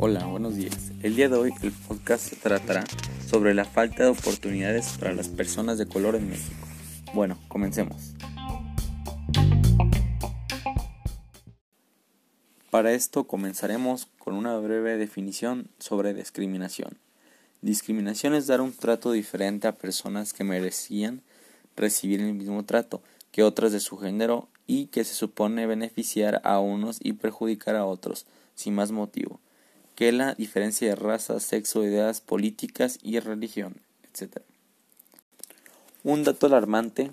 Hola, buenos días. El día de hoy el podcast tratará sobre la falta de oportunidades para las personas de color en México. Bueno, comencemos. Para esto comenzaremos con una breve definición sobre discriminación. Discriminación es dar un trato diferente a personas que merecían recibir el mismo trato que otras de su género y que se supone beneficiar a unos y perjudicar a otros, sin más motivo que la diferencia de raza, sexo, ideas políticas y religión, etc. Un dato alarmante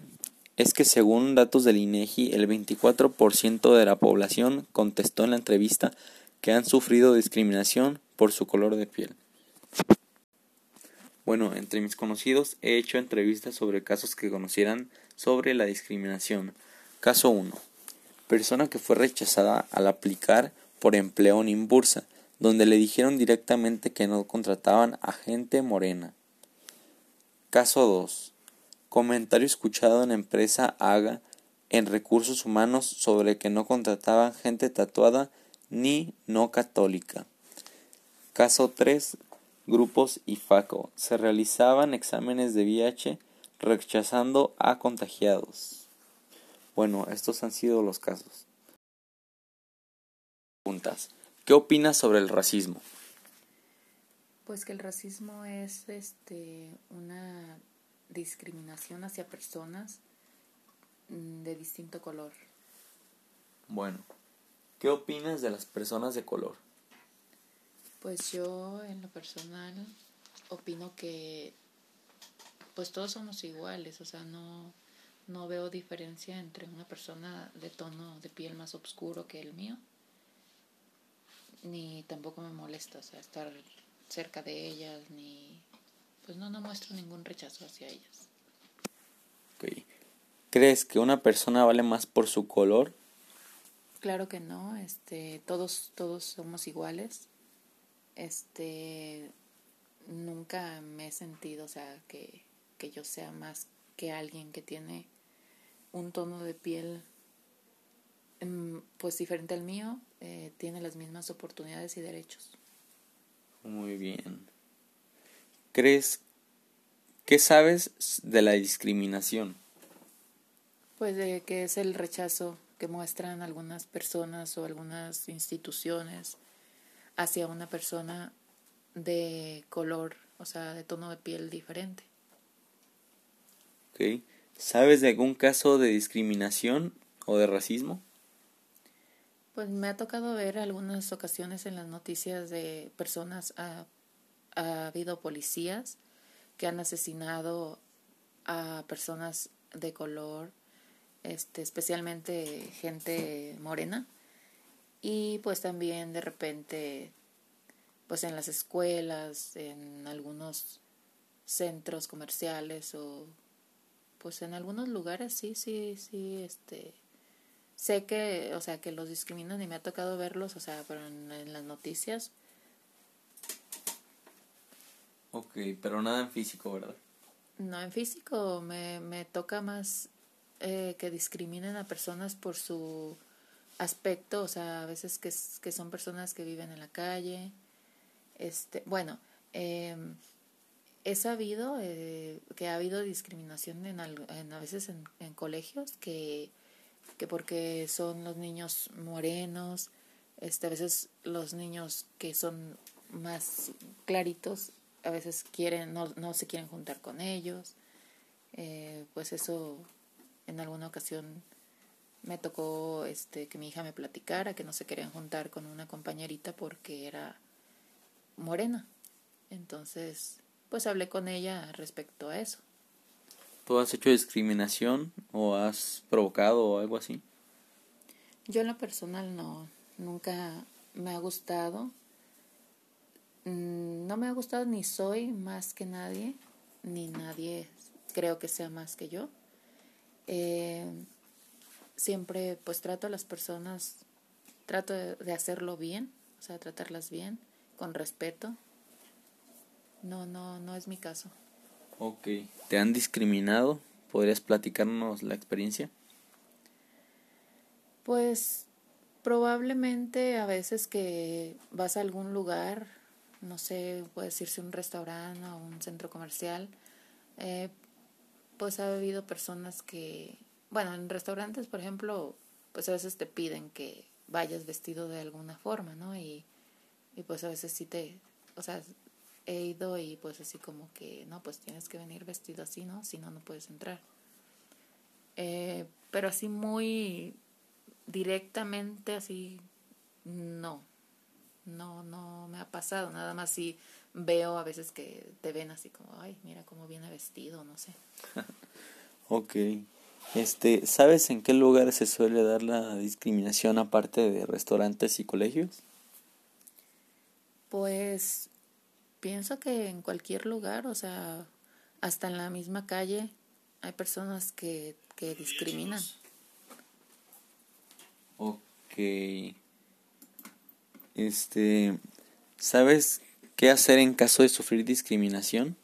es que según datos del INEGI, el 24% de la población contestó en la entrevista que han sufrido discriminación por su color de piel. Bueno, entre mis conocidos he hecho entrevistas sobre casos que conocieran sobre la discriminación. Caso 1. Persona que fue rechazada al aplicar por empleo en Imbursa donde le dijeron directamente que no contrataban a gente morena. Caso 2. Comentario escuchado en empresa Haga en recursos humanos sobre que no contrataban gente tatuada ni no católica. Caso 3. Grupos IFACO. Se realizaban exámenes de VIH rechazando a contagiados. Bueno, estos han sido los casos. Preguntas. ¿Qué opinas sobre el racismo? Pues que el racismo es este una discriminación hacia personas mm, de distinto color. Bueno, ¿qué opinas de las personas de color? Pues yo en lo personal opino que pues todos somos iguales, o sea, no no veo diferencia entre una persona de tono de piel más oscuro que el mío ni tampoco me molesta, o sea, estar cerca de ellas, ni, pues no, no muestro ningún rechazo hacia ellas. Okay. ¿Crees que una persona vale más por su color? Claro que no, este, todos, todos somos iguales. Este, nunca me he sentido, o sea, que, que yo sea más que alguien que tiene un tono de piel Em, pues diferente al mío, eh, tiene las mismas oportunidades y derechos. Muy bien. ¿Crees qué sabes de la discriminación? Pues de que es el rechazo que muestran algunas personas o algunas instituciones hacia una persona de color, o sea, de tono de piel diferente. Okay. ¿Sabes de algún caso de discriminación o de racismo? Pues me ha tocado ver algunas ocasiones en las noticias de personas, ha, ha habido policías que han asesinado a personas de color, este, especialmente gente morena, y pues también de repente, pues en las escuelas, en algunos centros comerciales o pues en algunos lugares sí, sí, sí, este, sé que, o sea, que los discriminan y me ha tocado verlos, o sea, pero en, las noticias. Ok, pero nada en físico, ¿verdad? No, en físico me, me toca más eh, que discriminen a personas por su aspecto, o sea, a veces que, que son personas que viven en la calle. Este, bueno, eh, he sabido eh, que ha habido discriminación en, en a veces en, en colegios que que porque son los niños morenos, este, a veces los niños que son más claritos, a veces quieren, no, no se quieren juntar con ellos, eh, pues eso en alguna ocasión me tocó este que mi hija me platicara que no se querían juntar con una compañerita porque era morena. Entonces, pues hablé con ella respecto a eso. ¿Tú has hecho discriminación o has provocado o algo así? Yo en lo personal no, nunca me ha gustado. Mm, no me ha gustado ni soy más que nadie, ni nadie creo que sea más que yo. Eh, siempre pues trato a las personas, trato de hacerlo bien, o sea, tratarlas bien, con respeto. No, no, no es mi caso. Ok. ¿Te han discriminado? ¿Podrías platicarnos la experiencia? Pues probablemente a veces que vas a algún lugar, no sé, puede decirse un restaurante o un centro comercial, eh, pues ha habido personas que, bueno, en restaurantes, por ejemplo, pues a veces te piden que vayas vestido de alguna forma, ¿no? Y, y pues a veces sí te, o sea, he ido y pues así como que, no, pues tienes que venir vestido así, ¿no? Si no, no puedes entrar. Eh, pero así muy directamente, así, no, no, no me ha pasado, nada más si veo a veces que te ven así como, ay, mira cómo viene vestido, no sé. ok. Este, ¿sabes en qué lugar se suele dar la discriminación aparte de restaurantes y colegios? Pues pienso que en cualquier lugar, o sea, hasta en la misma calle hay personas que, que discriminan. Ok. Este, ¿sabes qué hacer en caso de sufrir discriminación?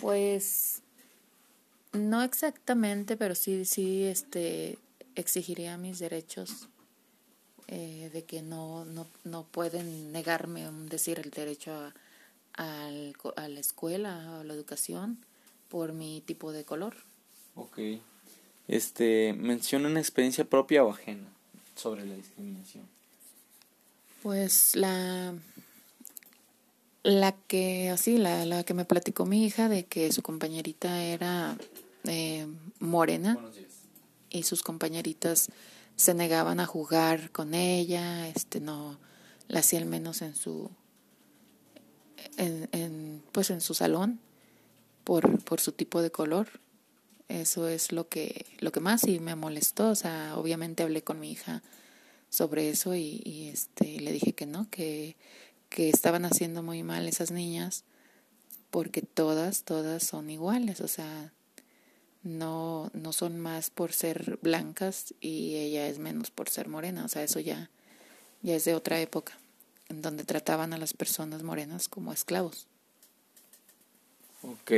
Pues no exactamente, pero sí, sí, este, exigiría mis derechos eh, de que no, no, no pueden negarme, decir, el derecho a, a, la escuela, a la educación, por mi tipo de color. Ok. Este, menciona una experiencia propia o ajena sobre la discriminación. Pues la la que así la, la que me platicó mi hija de que su compañerita era eh, morena y sus compañeritas se negaban a jugar con ella, este no la hacían menos en su en, en pues en su salón por, por su tipo de color. Eso es lo que, lo que más y me molestó. O sea, obviamente hablé con mi hija sobre eso y, y este, le dije que no, que, que estaban haciendo muy mal esas niñas porque todas, todas son iguales. O sea, no, no son más por ser blancas y ella es menos por ser morena. O sea, eso ya, ya es de otra época, en donde trataban a las personas morenas como esclavos. Ok,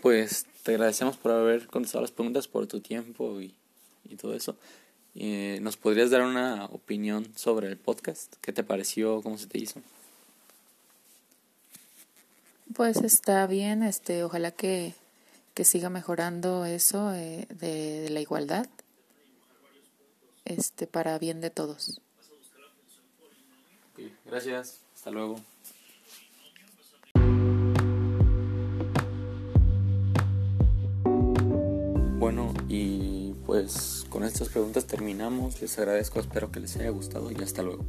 pues te agradecemos por haber contestado las preguntas, por tu tiempo y, y todo eso. Eh, ¿Nos podrías dar una opinión sobre el podcast? ¿Qué te pareció? ¿Cómo se te hizo? Pues está bien, este, ojalá que, que siga mejorando eso eh, de, la igualdad, este, para bien de todos. Gracias, hasta luego. Bueno, y pues con estas preguntas terminamos. Les agradezco, espero que les haya gustado y hasta luego.